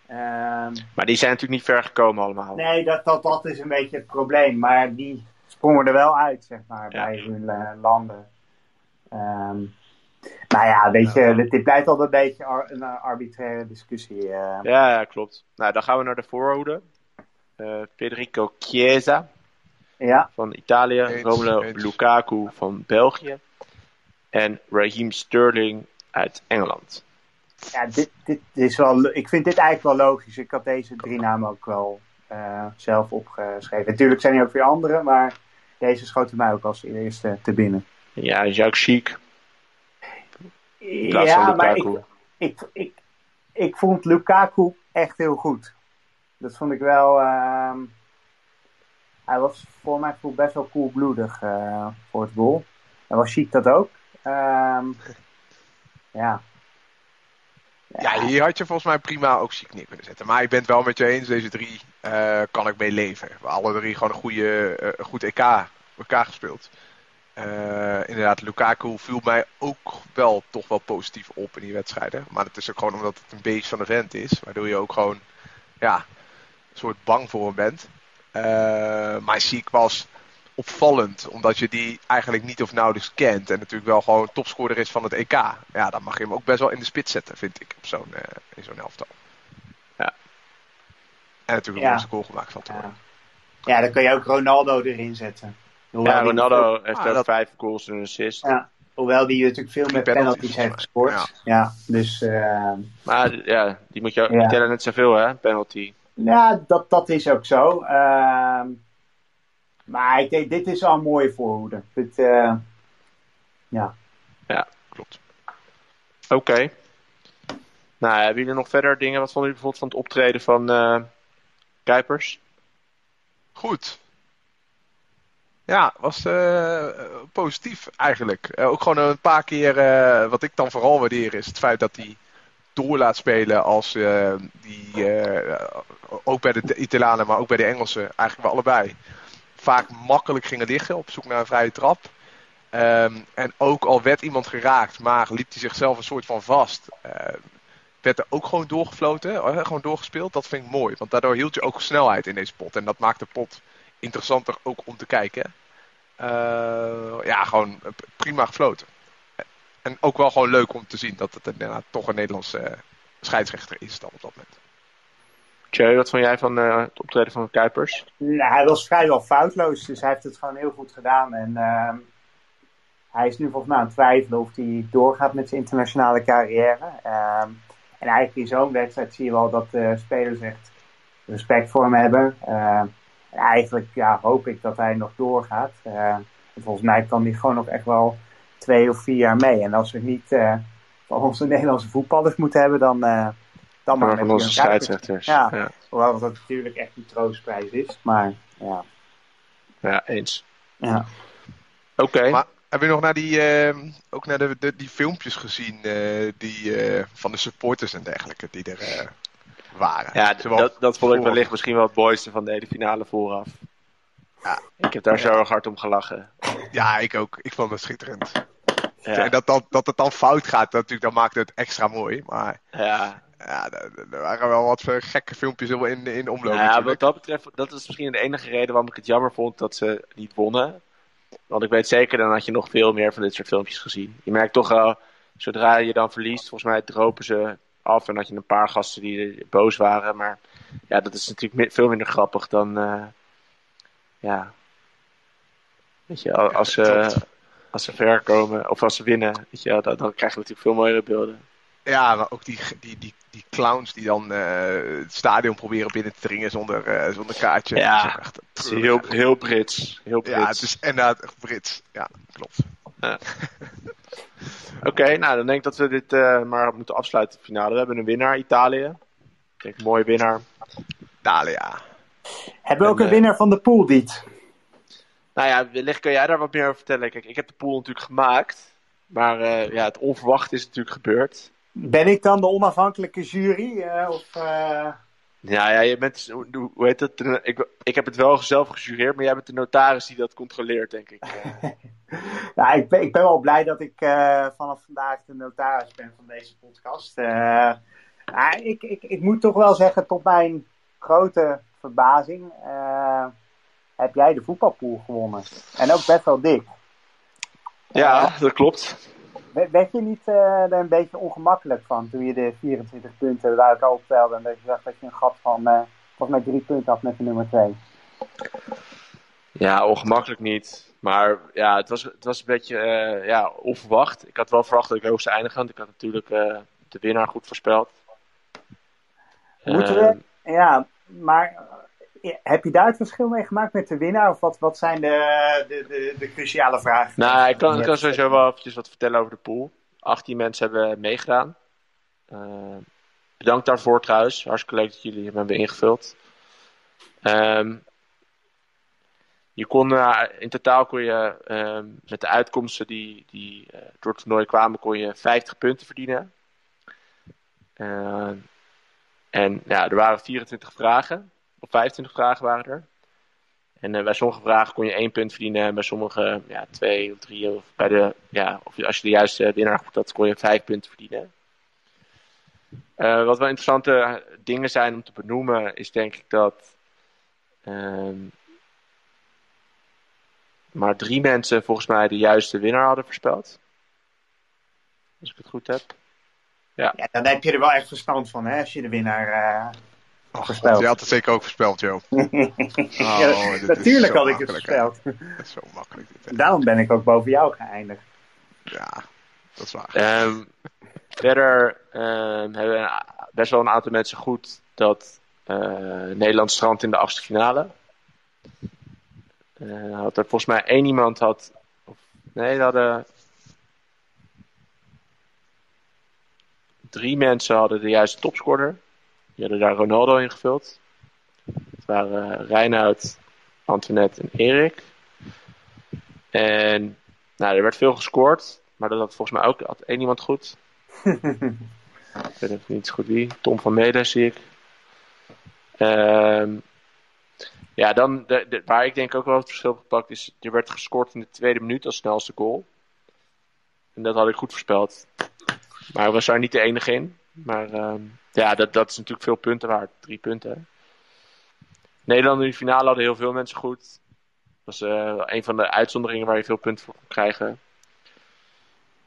ehm, Maar die zijn natuurlijk niet ver gekomen allemaal. nee, dat, dat, dat is een beetje het probleem. Maar die sprongen er wel uit, zeg maar, Ja. bij hun eh, landen. Ehm nou ja, weet je, dit, dit blijft altijd een beetje ar- een eh, arbitraire discussie. eh. Ja, ja, klopt. Nou, dan gaan we naar de voorhoede. Eh, Federico Chiesa ja. van Italië, Eens, Romelu eens. Lukaku van België en Raheem Sterling uit Engeland. Ja, dit, dit is wel, ik vind dit eigenlijk wel logisch. Ik had deze drie namen ook wel eh, zelf opgeschreven. Natuurlijk zijn er ook weer andere, maar deze schoten mij ook als eerste te binnen. Ja, Jacques Chic Ja, maar ik, ik, ik, ik vond Lukaku echt heel goed. Dat vond ik wel. ehm, hij was voor mij best wel koelbloedig eh voor het goal. En was chic dat ook. Ehm, ja. Ja, hier had je volgens mij prima ook ziek neer kunnen zetten. Maar ik ben het wel met je eens, deze drie eh, kan ik mee leven. We alle drie gewoon een goede, eh, een goed EK, EK gespeeld. Uh, inderdaad, Lukaku viel mij ook wel toch wel positief op in die wedstrijden. Maar het is ook gewoon omdat het een beest van de vent is. Waardoor je ook gewoon ja, een soort bang voor hem bent. Uh, maar Ziek was opvallend. Omdat je die eigenlijk niet of nauwelijks kent. En natuurlijk wel gewoon topscorer is van het EK. Ja, dan mag je hem ook best wel in de spits zetten, vind ik. Op zo'n, uh, in zo'n elftal. Ja. En natuurlijk een ja. goal gemaakt van te worden. Ja. ja, dan kun je ook Ronaldo erin zetten. Hoewel ja, Ronaldo heeft ah, ook vijf goals en een assist. Ja. Hoewel die natuurlijk veel meer penalties, heeft gescoord. Ja, ja dus... Uh, maar ja, die moet je ook, ja. tellen net zoveel hè, penalty. Ja, dat, dat is ook zo. Uh, maar ik denk, dit is al een mooie voorhoede. Dit, uh, ja. Ja, klopt. Oké. Okay. Nou, hebben jullie nog verder dingen? Wat vonden jullie bijvoorbeeld van het optreden van uh, Kuipers? Goed. Ja, was uh, positief eigenlijk. Uh, ook gewoon een paar keer, wat ik dan vooral waardeer, is het feit dat hij door laat spelen als die, ook bij de Italianen, maar ook bij de Engelsen, eigenlijk bij allebei vaak makkelijk gingen liggen op zoek naar een vrije trap. Um, en ook al werd iemand geraakt, maar liep hij zichzelf een soort van vast. Uh, werd er ook gewoon doorgefloten, uh, gewoon doorgespeeld. Dat vind ik mooi, want daardoor hield je ook snelheid in deze pot. En dat maakt de pot interessanter ook om te kijken. Uh, ja, gewoon prima gefloten. En ook wel gewoon leuk om te zien dat het inderdaad toch een Nederlandse scheidsrechter is dan op dat moment. Tjeu, wat vond jij van uh, het optreden van Kuipers? Nou, hij was vrijwel foutloos, dus hij heeft het gewoon heel goed gedaan. En uh, hij is nu volgens mij aan het twijfelen of hij doorgaat met zijn internationale carrière. Uh, en eigenlijk in zo'n wedstrijd zie je wel dat de spelers echt respect voor hem hebben. en eigenlijk ja, hoop ik dat hij nog doorgaat. volgens mij kan hij gewoon nog echt wel twee of vier jaar mee. En als we niet van onze Nederlandse voetballers moeten hebben, dan dan maar, van onze scheidsrechters. Ja, ja. Hoewel dat natuurlijk echt een troostprijs is. Maar ja. Ja, eens. Ja. Oké. Maar heb je nog naar die, uh, ook naar de, de, die filmpjes gezien uh, die, uh, van de supporters en dergelijke die er waren? Ja, dat, dat vond ik wellicht misschien wel het mooiste van de hele finale vooraf. Ja. Ik heb daar zo erg hard om gelachen. Ja, ik ook. Ik vond het schitterend. Ja. En dat, dat, dat het dan fout gaat, natuurlijk, dat maakt het extra mooi. Maar ja ja, er waren wel wat gekke filmpjes in, in omloop. Ja, wat dat betreft, dat is misschien de enige reden waarom ik het jammer vond dat ze niet wonnen. Want ik weet zeker, dan had je nog veel meer van dit soort filmpjes gezien. Je merkt toch wel, zodra je dan verliest, volgens mij dropen ze af. En had je een paar gasten die boos waren. Maar ja, dat is natuurlijk veel minder grappig dan. Uh, ja. Weet je, als ze, als ze ver komen, of als ze winnen, weet je, dan, dan krijg je natuurlijk veel mooiere beelden. Ja, maar ook die, die, die, die clowns die dan uh, het stadion proberen binnen te dringen zonder, uh, zonder kaartje. Ja, echt, het is heel, heel Brits. Heel Brits. Ja, het is inderdaad echt Brits. Ja, klopt. Ja. Oké, nou dan denk ik dat we dit uh, maar moeten afsluiten, de finale. We hebben een winnaar, Italië. Ik denk, mooie winnaar. Italië. Hebben we ook een winnaar van de pool, Diet? Nou ja, wellicht kun jij daar wat meer over vertellen. Kijk, ik heb de pool natuurlijk gemaakt. Maar ja, het onverwacht is natuurlijk gebeurd. Ben ik dan de onafhankelijke jury? Uh, of, uh... Ja, ja, je bent, hoe heet het? Ik, ik heb het wel zelf gejureerd, maar jij bent de notaris die dat controleert, denk ik. nou, ik ben, ik ben wel blij dat ik vanaf vandaag de notaris ben van deze podcast. Ik, ik, ik moet toch wel zeggen, tot mijn grote verbazing, heb jij de voetbalpool gewonnen. En ook best wel dik. Ja, dat klopt. Werd je niet uh, er een beetje ongemakkelijk van toen je de 24 punten eruit optelde en dat je zag dat je een gat van uh, volgens mij drie punten had met de nummer 2? Ja, ongemakkelijk niet. Maar ja, het was, het was een beetje uh, ja, onverwacht. Ik had wel verwacht dat ik hoog zou eindigen, want ik had natuurlijk de winnaar goed voorspeld. Moeten we, ja, maar heb je daar het verschil mee gemaakt met de winnaar? Of wat, wat zijn de, de, de, de cruciale vragen? Nou, ik kan, ik kan sowieso wel eventjes wat vertellen over de pool. 18 mensen hebben meegedaan. Uh, bedankt daarvoor trouwens. Hartstikke leuk dat jullie hem hebben ingevuld. Um, je kon, uh, in totaal kon je uh, met de uitkomsten die, die uh, door het toernooi kwamen, kon je 50 punten verdienen. en ja, er waren 24 vragen. Of 25 vragen waren er. En eh, bij sommige vragen kon je één punt verdienen, en bij sommige ja, twee of drie. Bij de, ja, of als je de juiste winnaar goed had, kon je vijf punten verdienen. Eh, wat wel interessante dingen zijn om te benoemen, is denk ik dat ehm, maar drie mensen volgens mij de juiste winnaar hadden voorspeld. Als ik het goed heb. Ja, dan heb je er wel echt verstand van, hè, als je de winnaar Voorspelt. God, je had het zeker ook voorspeld, Joe. Ja, Oh, natuurlijk had ik het voorspeld. Dat is zo makkelijk. Dit. Daarom ben ik ook boven jou geëindigd. Ja, dat is waar. Ehm, verder ehm, hebben best wel een aantal mensen goed dat eh, Nederland strandt in de achtste finale. Eh, had er volgens mij één iemand had. Of, nee, dat hadden. Drie mensen hadden de juiste topscorer. Die hadden daar Ronaldo in gevuld. Het waren uh, Reinoud, Antoinette en Erik. En nou, er werd veel gescoord. Maar dat had volgens mij ook had één iemand goed. Ik weet even niet goed wie. Tom van Mede zie ik. Ehm, ja, dan de, de- waar ik denk ook wel het verschil gepakt is. Er werd gescoord in de tweede minuut als snelste goal. En dat had ik goed voorspeld. Maar was daar niet de enige in. Maar ehm, ja, dat, dat is natuurlijk veel punten waard. Drie punten. Nederland in de finale hadden heel veel mensen goed. Dat was eh, een van de uitzonderingen waar je veel punten voor kon krijgen.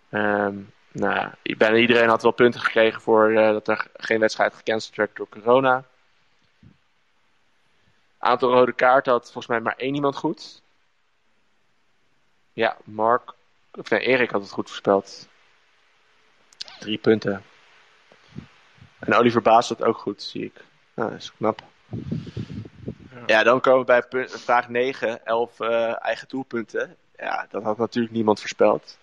Ehm, nou, bijna iedereen had wel punten gekregen voor eh, dat er geen wedstrijd gecanceld werd door corona. Aantal rode kaarten had volgens mij maar één iemand goed. Ja, Mark. Of nee, Erik had het goed voorspeld. Drie punten. En Oliver Baas had ook goed, zie ik. Nou, dat is knap. Ja, dan komen we bij punt- vraag 9, 11 eh, eigen doelpunten. Ja, dat had natuurlijk niemand voorspeld.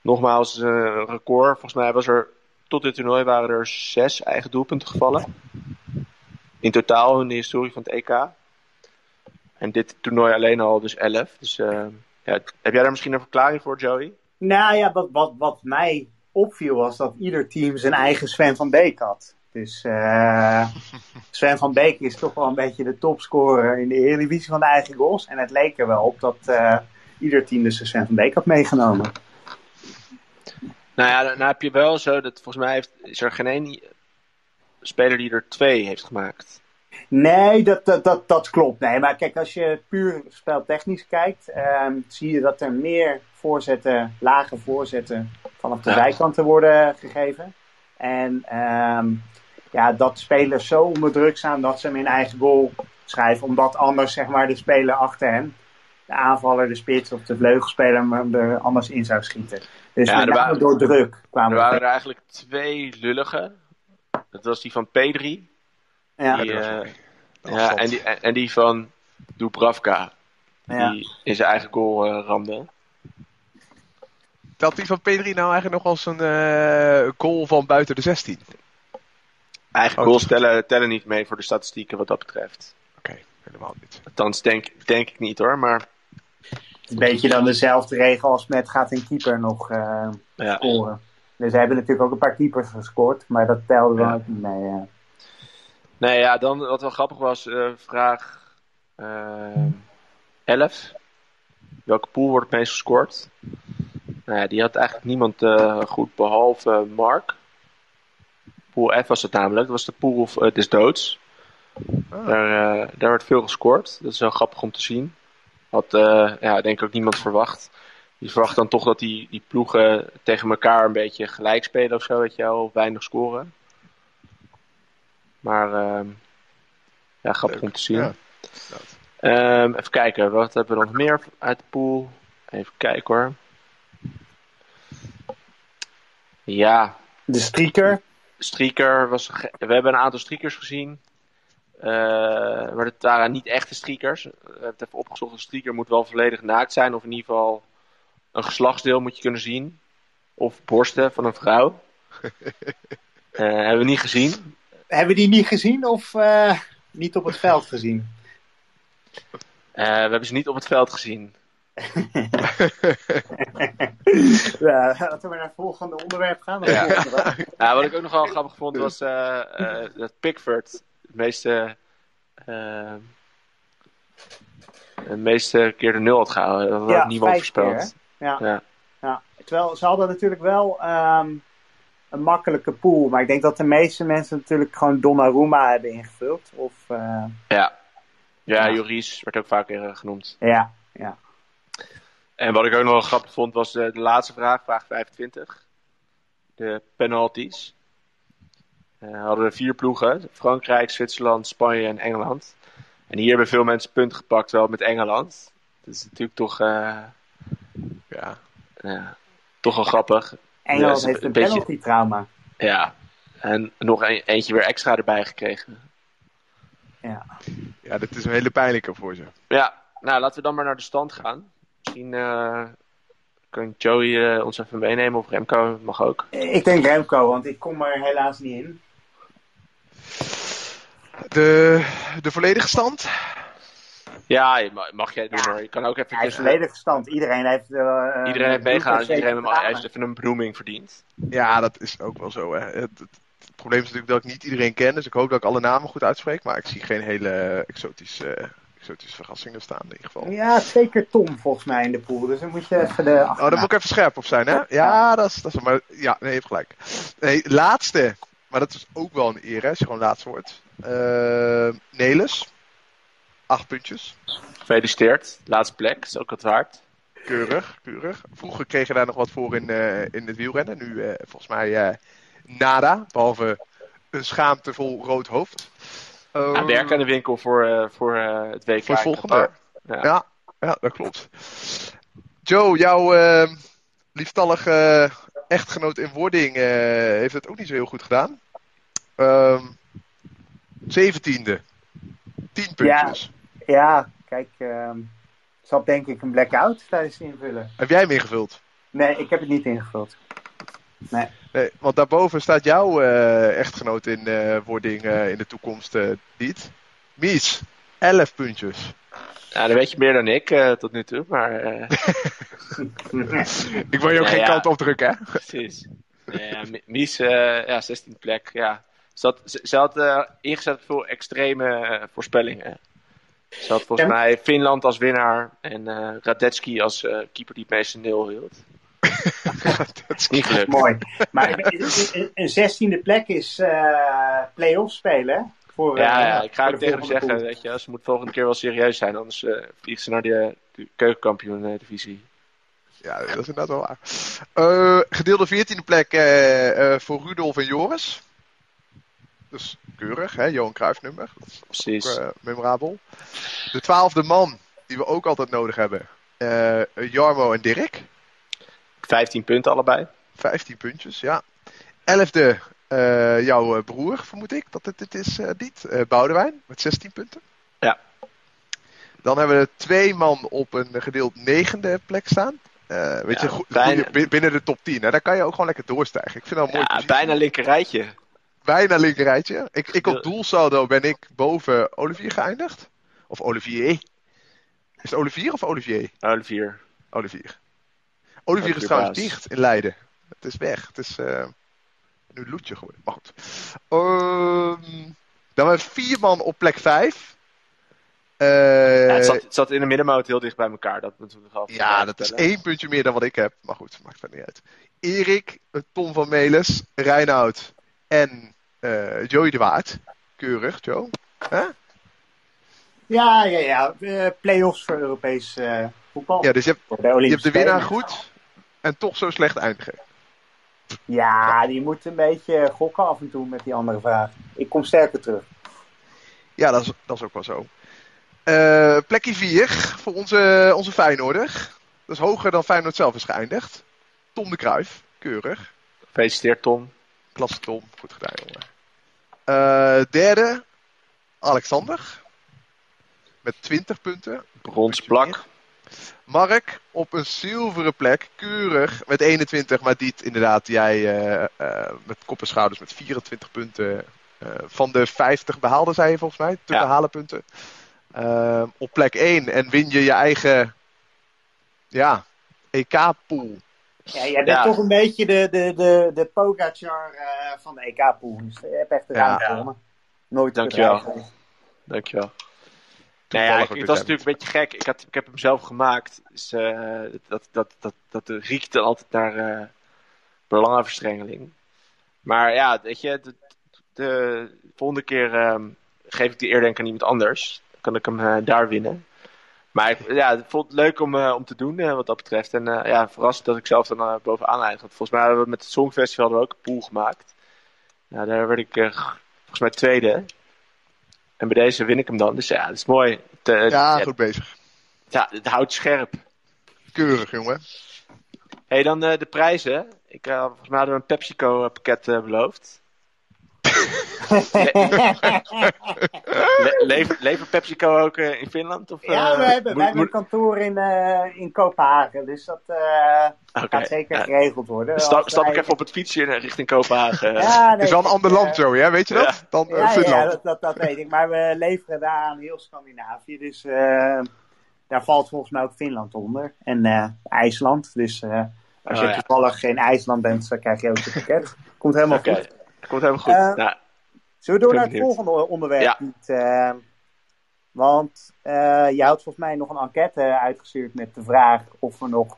Nogmaals, eh, een record. Volgens mij was er tot dit toernooi waren er zes eigen doelpunten gevallen. In totaal in de historie van het EK. En dit toernooi alleen al dus 11. Dus eh, ja, heb jij daar misschien een verklaring voor, Joey? Nou ja, wat, wat, wat mij opviel was dat ieder team zijn eigen Sven van Beek had. Dus eh, Sven van Beek is toch wel een beetje de topscorer in de Eredivisie van de eigen goals. En het leek er wel op dat eh, ieder team dus Sven van Beek had meegenomen. Nou ja, dan dan heb je wel zo dat volgens mij heeft, is er geen één speler die er twee heeft gemaakt. Nee, dat, dat, dat, dat klopt. Nee, maar kijk, als je puur speltechnisch kijkt, ehm, zie je dat er meer voorzetten, lage voorzetten vanaf de zijkanten worden gegeven. En ehm, ja, dat spelers zo onder druk staan dat ze hem in eigen goal schrijven, omdat anders zeg maar de speler achter hem, de aanvaller, de spits of de vleugelspeler hem er anders in zou schieten. Dus Ja, er waren- door druk Er kwamen waren er eigenlijk twee lullige. Dat was die van Pedri. Ja, die, eh, ja, en, die, en, die van Dubravka. ja. Die in zijn eigen goal eh, ramde. Telt die van Pedri nou eigenlijk nog als een eh, goal van buiten de 16? Eigen Oh, goals tellen, tellen niet mee voor de statistieken wat dat betreft. Oké, helemaal niet. Althans, denk, denk ik niet hoor. Maar een beetje dan dezelfde regel als met gaat een keeper nog eh, ja. scoren. Dus ze hebben natuurlijk ook een paar keepers gescoord, maar dat telde dan Ja. ook niet mee. Nee, ja, dan wat wel grappig was, eh, vraag eh 11. Welke pool wordt het meest gescoord? Nou ja, die had eigenlijk niemand eh, goed behalve Mark. Pool F was het namelijk. Dat was de pool uh, des doods. Ah. Daar, daar werd veel gescoord. Dat is wel grappig om te zien. Had ja, denk ik ook niemand verwacht. Je verwacht dan toch dat die, die ploegen tegen elkaar een beetje gelijk spelen of zo, weet je wel, of weinig scoren. Maar ehm, ja, grappig Leuk. om te zien. Ja. Ehm, even kijken, wat hebben we nog meer uit de pool? Even kijken hoor. Ja, De streaker, streaker was. We hebben een aantal streakers gezien. Eh, maar het waren niet echte streakers. Ik heb het even opgezocht. Een streaker moet wel volledig naakt zijn. Of in ieder geval een geslachtsdeel moet je kunnen zien. Of borsten van een vrouw. Eh, hebben we niet gezien. Hebben we die niet gezien of eh, niet op het veld gezien? Eh, we hebben ze niet op het veld gezien. ja, laten we naar het volgende onderwerp gaan. Ja. Volgende. Wat ik ook nog wel grappig vond was eh, eh, dat Pickford het meeste. de meeste keer de nul had gehouden. Dat had Ja, niemand keer, voorspeld. Ja. Ja. Ja. Terwijl ze hadden natuurlijk wel ehm, een makkelijke pool. Maar ik denk dat de meeste mensen natuurlijk gewoon Donnarumma hebben ingevuld. Of, eh, Ja. Ja, Ja. Joris werd ook vaker eh, genoemd. ja, ja. En wat ik ook nog wel grappig vond, was de, de laatste vraag, vraag 25. De penalties. Eh hadden we vier ploegen. Frankrijk, Zwitserland, Spanje en Engeland. En hier hebben veel mensen punten gepakt, wel met Engeland. Dat is natuurlijk toch, eh, Ja. eh, toch wel grappig. Engeland Ja, heeft een een beetje- penalty trauma. Ja. En nog een, eentje weer extra erbij gekregen. Ja. ja, dit is een hele pijnlijke voor ze. Ja, nou laten we dan maar naar de stand gaan. Misschien eh, kan Joey eh, ons even meenemen of Remco mag ook. Ik denk Remco, want ik kom er helaas niet in. De, de volledige stand? Ja, mag jij doen Ja. hoor. Je kan ook even. Hij is volledig verstand. Iedereen heeft... eh, Iedereen heeft zeker iedereen heeft- heeft even een benoeming verdiend. Ja, dat is ook wel zo. Hè. Het, het- het probleem is natuurlijk dat ik niet iedereen ken, dus ik hoop dat ik alle namen goed uitspreek. Maar ik zie geen hele exotische, eh, exotische verrassingen staan in ieder geval. Ja, twee keer Tom volgens mij in de pool. Dus dan moet je even de... Oh, daar moet ik even scherp op zijn, hè? Ja, dat is, dat is maar ja, nee, je hebt gelijk. Nee, laatste, maar dat is ook wel een eer, hè, als je gewoon laatste wordt. Eh Nelis, acht puntjes. Gefeliciteerd. Laatste plek, is ook wat waard. Keurig, keurig. Vroeger kreeg je daar nog wat voor in, eh, in het wielrennen. Nu eh, volgens mij eh, nada, behalve een schaamtevol rood hoofd. Ja, werk aan de winkel voor, eh, voor eh, het WK. Voor het volgende. Ja. Ja, ja, dat klopt. Joe, jouw eh, lieftallige echtgenoot in wording eh, heeft het ook niet zo heel goed gedaan. Ehm zeventiende. Tien puntjes. Ja, kijk... ehm zat denk ik een blackout tijdens het invullen. Heb jij hem ingevuld? Nee, ik heb het niet ingevuld. Nee. Nee, want daarboven staat jouw eh, echtgenoot in eh, wording eh, in de toekomst eh, niet. Mies, 11 puntjes. Ja, dan weet je meer dan ik eh, tot nu toe, maar eh, Ik wil je ook Ja, geen ja. kant opdrukken, hè? precies. Ja, Mi- Mies, eh ja, 16 plek. Ja. Ze had, ze, ze had ingezet veel extreme eh, voorspellingen. Ze had volgens mij Finland als winnaar en eh Radetski als eh, keeper die het meeste nul hield. dat is Niet gelukt. Mooi. Maar een- zestiende plek is eh play-off spelen. Voor, Ja, eh, ja, ik ga ook de tegen hem zeggen, pool. weet je, ze moet volgende keer wel serieus zijn, anders eh vliegt ze naar de, de keukenkampioen-divisie. Ja, dat is inderdaad wel waar. Eh, gedeelde 14e plek eh, eh, voor Rudolf en Joris. Dus keurig, hè? Johan Cruijff nummer. Dat is Precies. ook eh, memorabel. De twaalfde man, die we ook altijd nodig hebben. eh, Jarmo en Dirk. 15 punten allebei. 15 puntjes, ja. Elfde, eh, jouw broer, vermoed ik dat het dit is, niet. Eh, Boudewijn, met 16 punten. Ja. Dan hebben we twee man op een gedeeld negende plek staan. Weet Ja, je, goed, bijna- binnen de top 10. Hè? Daar kan je ook gewoon lekker doorstijgen. Ik vind dat een mooi Ja, positie. bijna linker rijtje. Bijna linkerrijtje. Ik, ik op doelsaldo ben ik boven Olivier geëindigd. Of Olivier. Is het Olivier of Olivier? Olivier. Olivier. Olivier is trouwens Baas. dicht in Leiden. Het is weg. Het is eh, nu Loetje geworden. Maar goed. Ehm, dan hebben we vier man op plek vijf. Ja, het, zat, het zat in de middenmoot heel dicht bij elkaar. Dat ja, dat is één puntje meer dan wat ik heb. Maar goed, maakt verder niet uit. Erik, Tom van Melis, Reinoud en eh, Joey de Waard. Keurig, Joe. Hè? Ja, ja, ja. eh, play-offs voor Europees eh, voetbal. Ja, dus je hebt, de je hebt de winnaar goed en toch zo slecht eindigen. Ja, die moet een beetje gokken af en toe met die andere vraag. Ik kom sterker terug. Ja, dat is, dat is ook wel zo. Eh plekje 4 voor onze, onze Feyenoorder. Dat is hoger dan Feyenoord zelf is geëindigd. Tom de Kruijf, keurig. Gefeliciteerd, Tom. Klasse Tom, goed gedaan jongen. Eh, derde, Alexander. Met 20 punten. Brons plak. Mark op een zilveren plek, keurig, met 21. Maar Diet, inderdaad, jij eh, eh, met kop en schouders met 24 punten. eh, van de 50 behaalde, zei je volgens mij, te Ja. behalen punten. Op plek 1 en win je je eigen ja, EK-pool. Ja, jij bent Ja. toch een beetje de, de, de, de Pogacar eh, van de EK-pool. Dus je hebt echt de Ja. ruimte gewonnen. Nooit Dankjewel. Dankjewel. Nou ja, ik, het was natuurlijk een beetje gek. Ik, had, ik heb hem zelf gemaakt. Dus eh, dat, dat, dat, dat riekte altijd naar eh belangenverstrengeling. Maar ja, weet je, de, de volgende keer ehm, geef ik die eerder aan iemand anders. Dan kan ik hem daar winnen. Maar ik ja, ik vond het leuk om, eh, om te doen eh, wat dat betreft. En eh, ja, verrast dat ik zelf dan bovenaan eindig. Want volgens mij hebben we met het Songfestival hadden we ook een pool gemaakt. Ja, daar werd ik volgens mij tweede. En bij deze win ik hem dan. Dus ja, dat is mooi. Het, Ja, goed bezig. ja, het houdt scherp. Keurig, jongen. hey, dan de prijzen. Ik, volgens mij hadden we een PepsiCo-pakket eh, beloofd. Le PepsiCo ook eh, in Finland? Of, ja, eh, we hebben, we hebben een kantoor in, eh, in Kopenhagen, dus dat eh, gaat zeker ja. geregeld worden. Dan stap, stap ik wij- even op het fietsje richting Kopenhagen. Ja, nee, Het is wel een ander land, Joey, hè? weet je dat? ja. Dan eh, Ja, ja, ja, Finland. dat, dat, dat weet ik. Maar we leveren daar aan heel Scandinavië. Dus eh, daar valt volgens mij ook Finland onder. En eh, IJsland. Dus eh, als Oh, je ja. toevallig in IJsland bent, dan krijg je ook het pakket. Komt helemaal goed. Komt helemaal goed. Nou, Zullen we door naar het benieuwd. volgende onderwerp? Ja. Piet? Eh, want eh je had volgens mij nog een enquête uitgestuurd met de vraag of we nog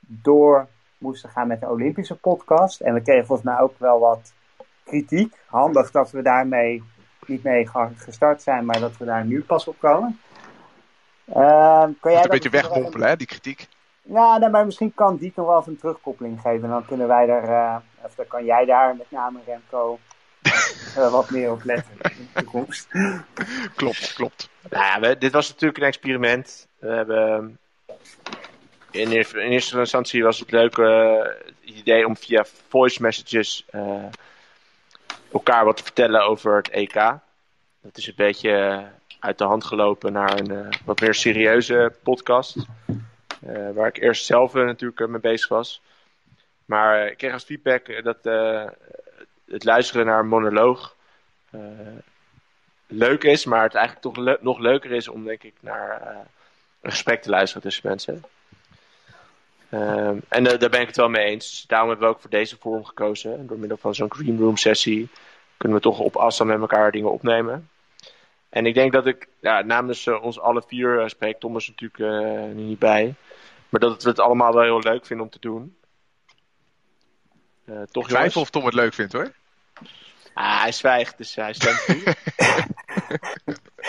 door moesten gaan met de Olympische podcast. En we kregen volgens mij ook wel wat kritiek. Handig dat we daarmee niet mee gestart zijn, maar dat we daar nu pas op komen. Eh, kan jij een beetje wegmompelen, hè, die kritiek. Ja, nee, maar misschien kan die nog wel even een terugkoppeling geven. En dan kunnen wij daar, eh, of dan kan jij daar met name Remco eh, wat meer op letten in de toekomst. Klopt, klopt. Nou we- dit was natuurlijk een experiment. We hebben. In eerste, in eerste instantie was het leuk eh, het idee om via voice messages eh, elkaar wat te vertellen over het EK. Dat is een beetje eh, uit de hand gelopen naar een eh, wat meer serieuze podcast. Eh, waar ik eerst zelf eh, natuurlijk eh, mee bezig was. Maar ik kreeg als feedback dat het luisteren naar een monoloog leuk is, maar het eigenlijk toch nog leuker is om, denk ik, naar een gesprek te luisteren tussen mensen. Ehm, en daar ben ik het wel mee eens. Dus daarom hebben we ook voor deze vorm gekozen. En door middel van zo'n green room sessie kunnen we toch op afstand met elkaar dingen opnemen. En ik denk dat ik ja, namens ons alle vier spreek, Tom is natuurlijk niet bij. Maar dat we het allemaal wel heel leuk vinden om te doen. Uh, toch Ik twijfel of Tom het leuk vindt hoor. Ah, hij zwijgt, dus hij stemt toe.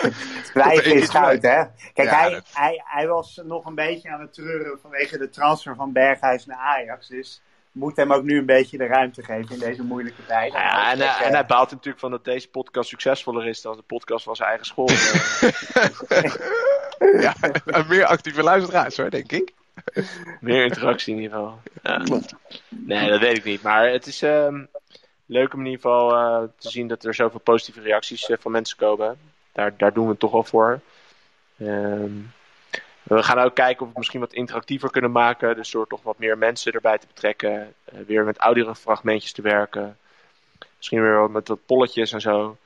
Zwijgen is goud, hè? Kijk, Ja, hij, dat- hij, hij was nog een beetje aan het treuren vanwege de transfer van Berghuis naar Ajax. Dus we moeten hem ook nu een beetje de ruimte geven in deze moeilijke tijd. Ja, en, eh, en hij baalt natuurlijk van dat deze podcast succesvoller is dan de podcast van zijn eigen school. Ja, en meer actieve luisteraars hoor, denk ik. Meer interactie in ieder geval. Ja. Nee, dat weet ik niet. Maar het is ehm, leuk om in ieder geval eh, te zien dat er zoveel positieve reacties eh, van mensen komen. Daar, daar doen we het toch wel voor. Ehm, we gaan ook kijken of we het misschien wat interactiever kunnen maken. Dus door toch wat meer mensen erbij te betrekken. eh, weer met audiofragmentjes te werken. Misschien weer wat met wat polletjes en zo.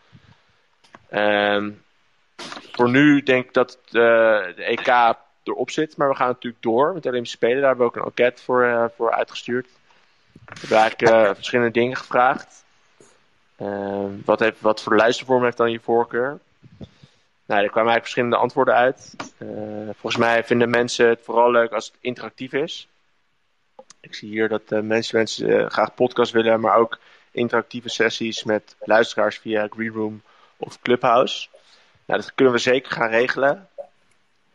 Ehm, voor nu denk ik dat de EK erop zit. Maar we gaan natuurlijk door met Olympische Spelen. Daar hebben we ook een enquête voor, eh, voor uitgestuurd. We hebben eigenlijk eh, verschillende dingen gevraagd. Ehm, wat, heeft, wat voor luistervorm heeft dan je voorkeur? Nou, er kwamen eigenlijk verschillende antwoorden uit. Eh, volgens mij vinden mensen het vooral leuk als het interactief is. Ik zie hier dat eh, mensen, mensen eh, graag podcast willen, maar ook interactieve sessies met luisteraars via Greenroom of Clubhouse. Nou, dat kunnen we zeker gaan regelen.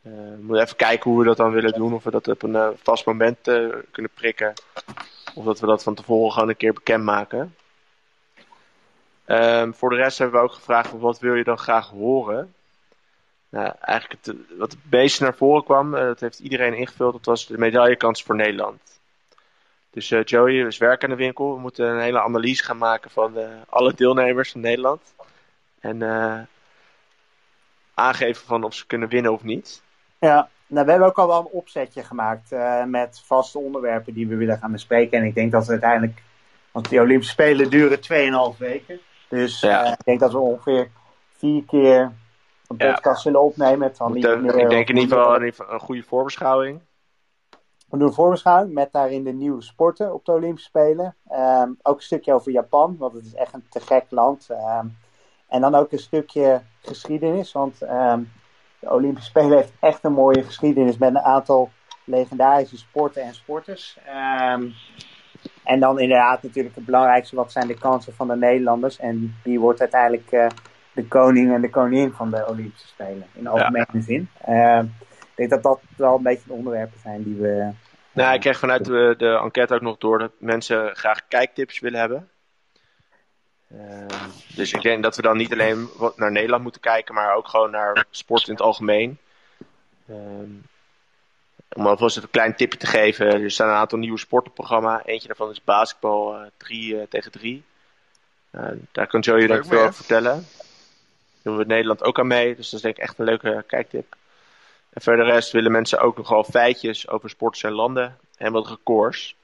Eh, we moeten even kijken hoe we dat dan willen doen. Of we dat op een eh, vast moment eh, kunnen prikken. Of dat we dat van tevoren gewoon een keer bekendmaken. Ehm, voor de rest hebben we ook gevraagd: wat wil je dan graag horen? Nou, eigenlijk wat het meeste naar voren kwam, eh, dat heeft iedereen ingevuld, dat was de medaillekans voor Nederland. Dus eh, Joey is werk aan de winkel. We moeten een hele analyse gaan maken van eh, alle deelnemers van Nederland. En eh, aangeven van of ze kunnen winnen of niet. Ja, nou, we hebben ook al wel een opzetje gemaakt uh, met vaste onderwerpen die we willen gaan bespreken. En ik denk dat we uiteindelijk, want die Olympische Spelen duren 2,5 weken. Dus Ja. uh, ik denk dat we ongeveer vier keer een Ja. podcast zullen opnemen. Het moeten- meer- ik denk in ieder, geval, in ieder geval een goede voorbeschouwing. We doen een voorbeschouwing met daarin de nieuwe sporten op de Olympische Spelen. Ehm, ook een stukje over Japan, want het is echt een te gek land. Ehm, en dan ook een stukje geschiedenis, want ehm, de Olympische Spelen heeft echt een mooie geschiedenis met een aantal legendarische sporten en sporters. Ehm, en dan inderdaad natuurlijk het belangrijkste, wat zijn de kansen van de Nederlanders? En wie wordt uiteindelijk uh, de koning en de koningin van de Olympische Spelen, in algemene ja. zin. Uh, ik denk dat dat wel een beetje de onderwerpen zijn die we... Nou, ik kreeg vanuit de, de enquête ook nog door dat mensen graag kijktips willen hebben. Uh, dus ik denk dat we dan niet alleen naar Nederland moeten kijken, maar ook gewoon naar sport in het algemeen. Om alvast een klein tipje te geven. Er staan een aantal nieuwe sportenprogramma's. Eentje daarvan is basketbal 3 uh, tegen 3. Uh, daar kan Joey denk ik veel over vertellen. Daar doen we in Nederland ook aan mee. Dus dat is denk ik echt een leuke kijktip. En verder rest willen mensen ook nogal feitjes over sporters en landen. En wat records.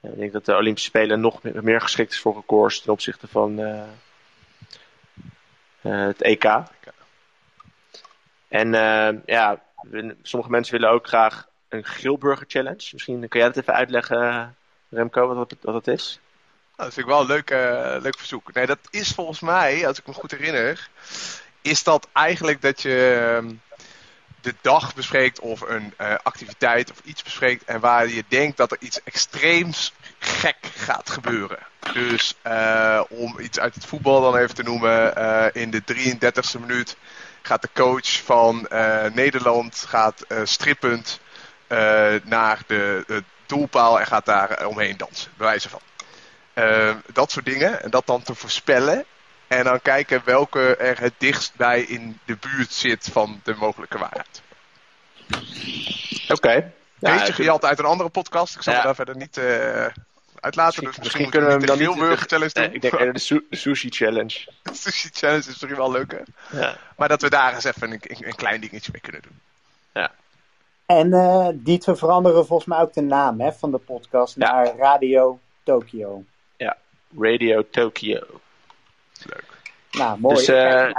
Ik denk dat de Olympische Spelen nog meer geschikt is voor records ten opzichte van uh, het EK. En ja, sommige mensen willen ook graag een grillburger challenge. Misschien kan jij dat even uitleggen, Remco, wat, wat dat is? Nou, dat vind ik wel een leuk, uh, leuk verzoek. Nee, dat is volgens mij, als ik me goed herinner, is dat eigenlijk dat je ehm, de dag bespreekt of een uh, activiteit of iets bespreekt en waar je denkt dat er iets extreems gek gaat gebeuren. Dus uh, om iets uit het voetbal dan even te noemen, in de 33e minuut gaat de coach van Nederland gaat strippend naar de, de doelpaal en gaat daar omheen dansen, bij wijze van. Dat soort dingen. En dat dan te voorspellen. En dan kijken welke er het dichtst bij in de buurt zit van de mogelijke waarheid. Oké. Okay. Ja, Deze gejat uit een andere podcast. Ik zal ja. daar verder niet uh, uitlaten. Misschien, dus misschien, kunnen we hem dan niet de challenge doen. ik denk de, su de sushi challenge. De sushi challenge is misschien wel leuk, hè? Ja. Maar dat we daar eens even een, een, klein dingetje mee kunnen doen. Ja. En uh, die te veranderen volgens mij ook de naam hè, van de podcast ja. naar Radio Tokyo. Ja, Radio Tokyo. Leuk. Nou, mooi. Dus, uh,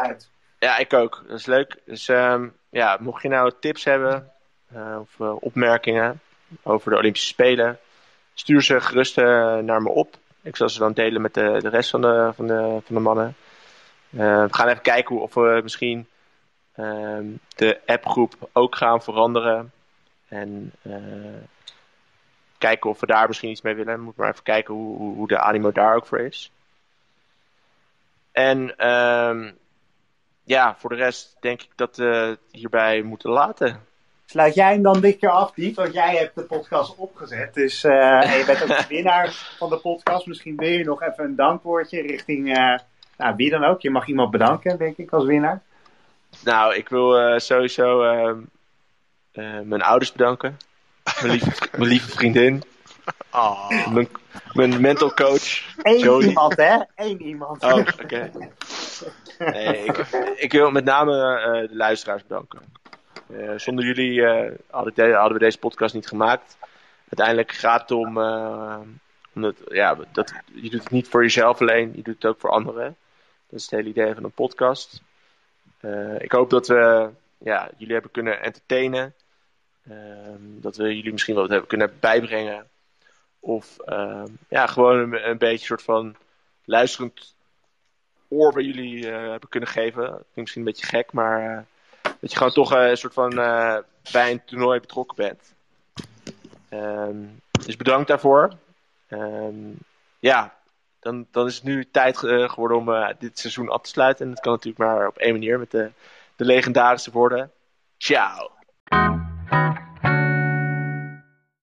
ja, ik ook. Dat is leuk. Dus um, ja, mocht je nou tips hebben uh, of uh, opmerkingen over de Olympische Spelen, stuur ze gerust naar me op. Ik zal ze dan delen met de, de rest van de, van de, van de mannen. we gaan even kijken hoe, of we misschien ehm, de appgroep ook gaan veranderen. En kijken of we daar misschien iets mee willen. Moet maar even kijken hoe, hoe de animo daar ook voor is. En um, ja, voor de rest denk ik dat we hierbij moeten laten. Sluit jij hem dan dit keer af, Diet? Want jij hebt de podcast opgezet. Dus uh, en je bent ook de winnaar van de podcast. Misschien wil je nog even een dankwoordje richting uh, nou, wie dan ook. Je mag iemand bedanken, denk ik, als winnaar. Nou, ik wil uh, sowieso ehm, mijn ouders bedanken. Mijn lieve, mijn lieve vriendin. Oh. Mijn, mijn mental coach. Eén iemand, hè? Eén iemand. Oh, oké. Okay. Nee, ik, ik, wil met name uh, de luisteraars bedanken. Uh, zonder jullie uh, hadden, hadden, we deze podcast niet gemaakt. Uiteindelijk gaat het om, om dat, ja, dat, je doet het niet voor jezelf alleen, je doet het ook voor anderen. Dat is het hele idee van een podcast. ik hoop dat we ja, jullie hebben kunnen entertainen. Um, dat we jullie misschien wat hebben kunnen bijbrengen. Of um, ja, gewoon een, een, beetje soort van luisterend oor bij jullie uh, hebben kunnen geven. Dat klinkt misschien een beetje gek, maar uh, dat je gewoon toch uh, een soort van bij een toernooi betrokken bent. Um, dus bedankt daarvoor. ja, dan, dan is het nu tijd geworden om dit seizoen af te sluiten. En dat kan natuurlijk maar op één manier met de, de legendarische woorden. Ciao!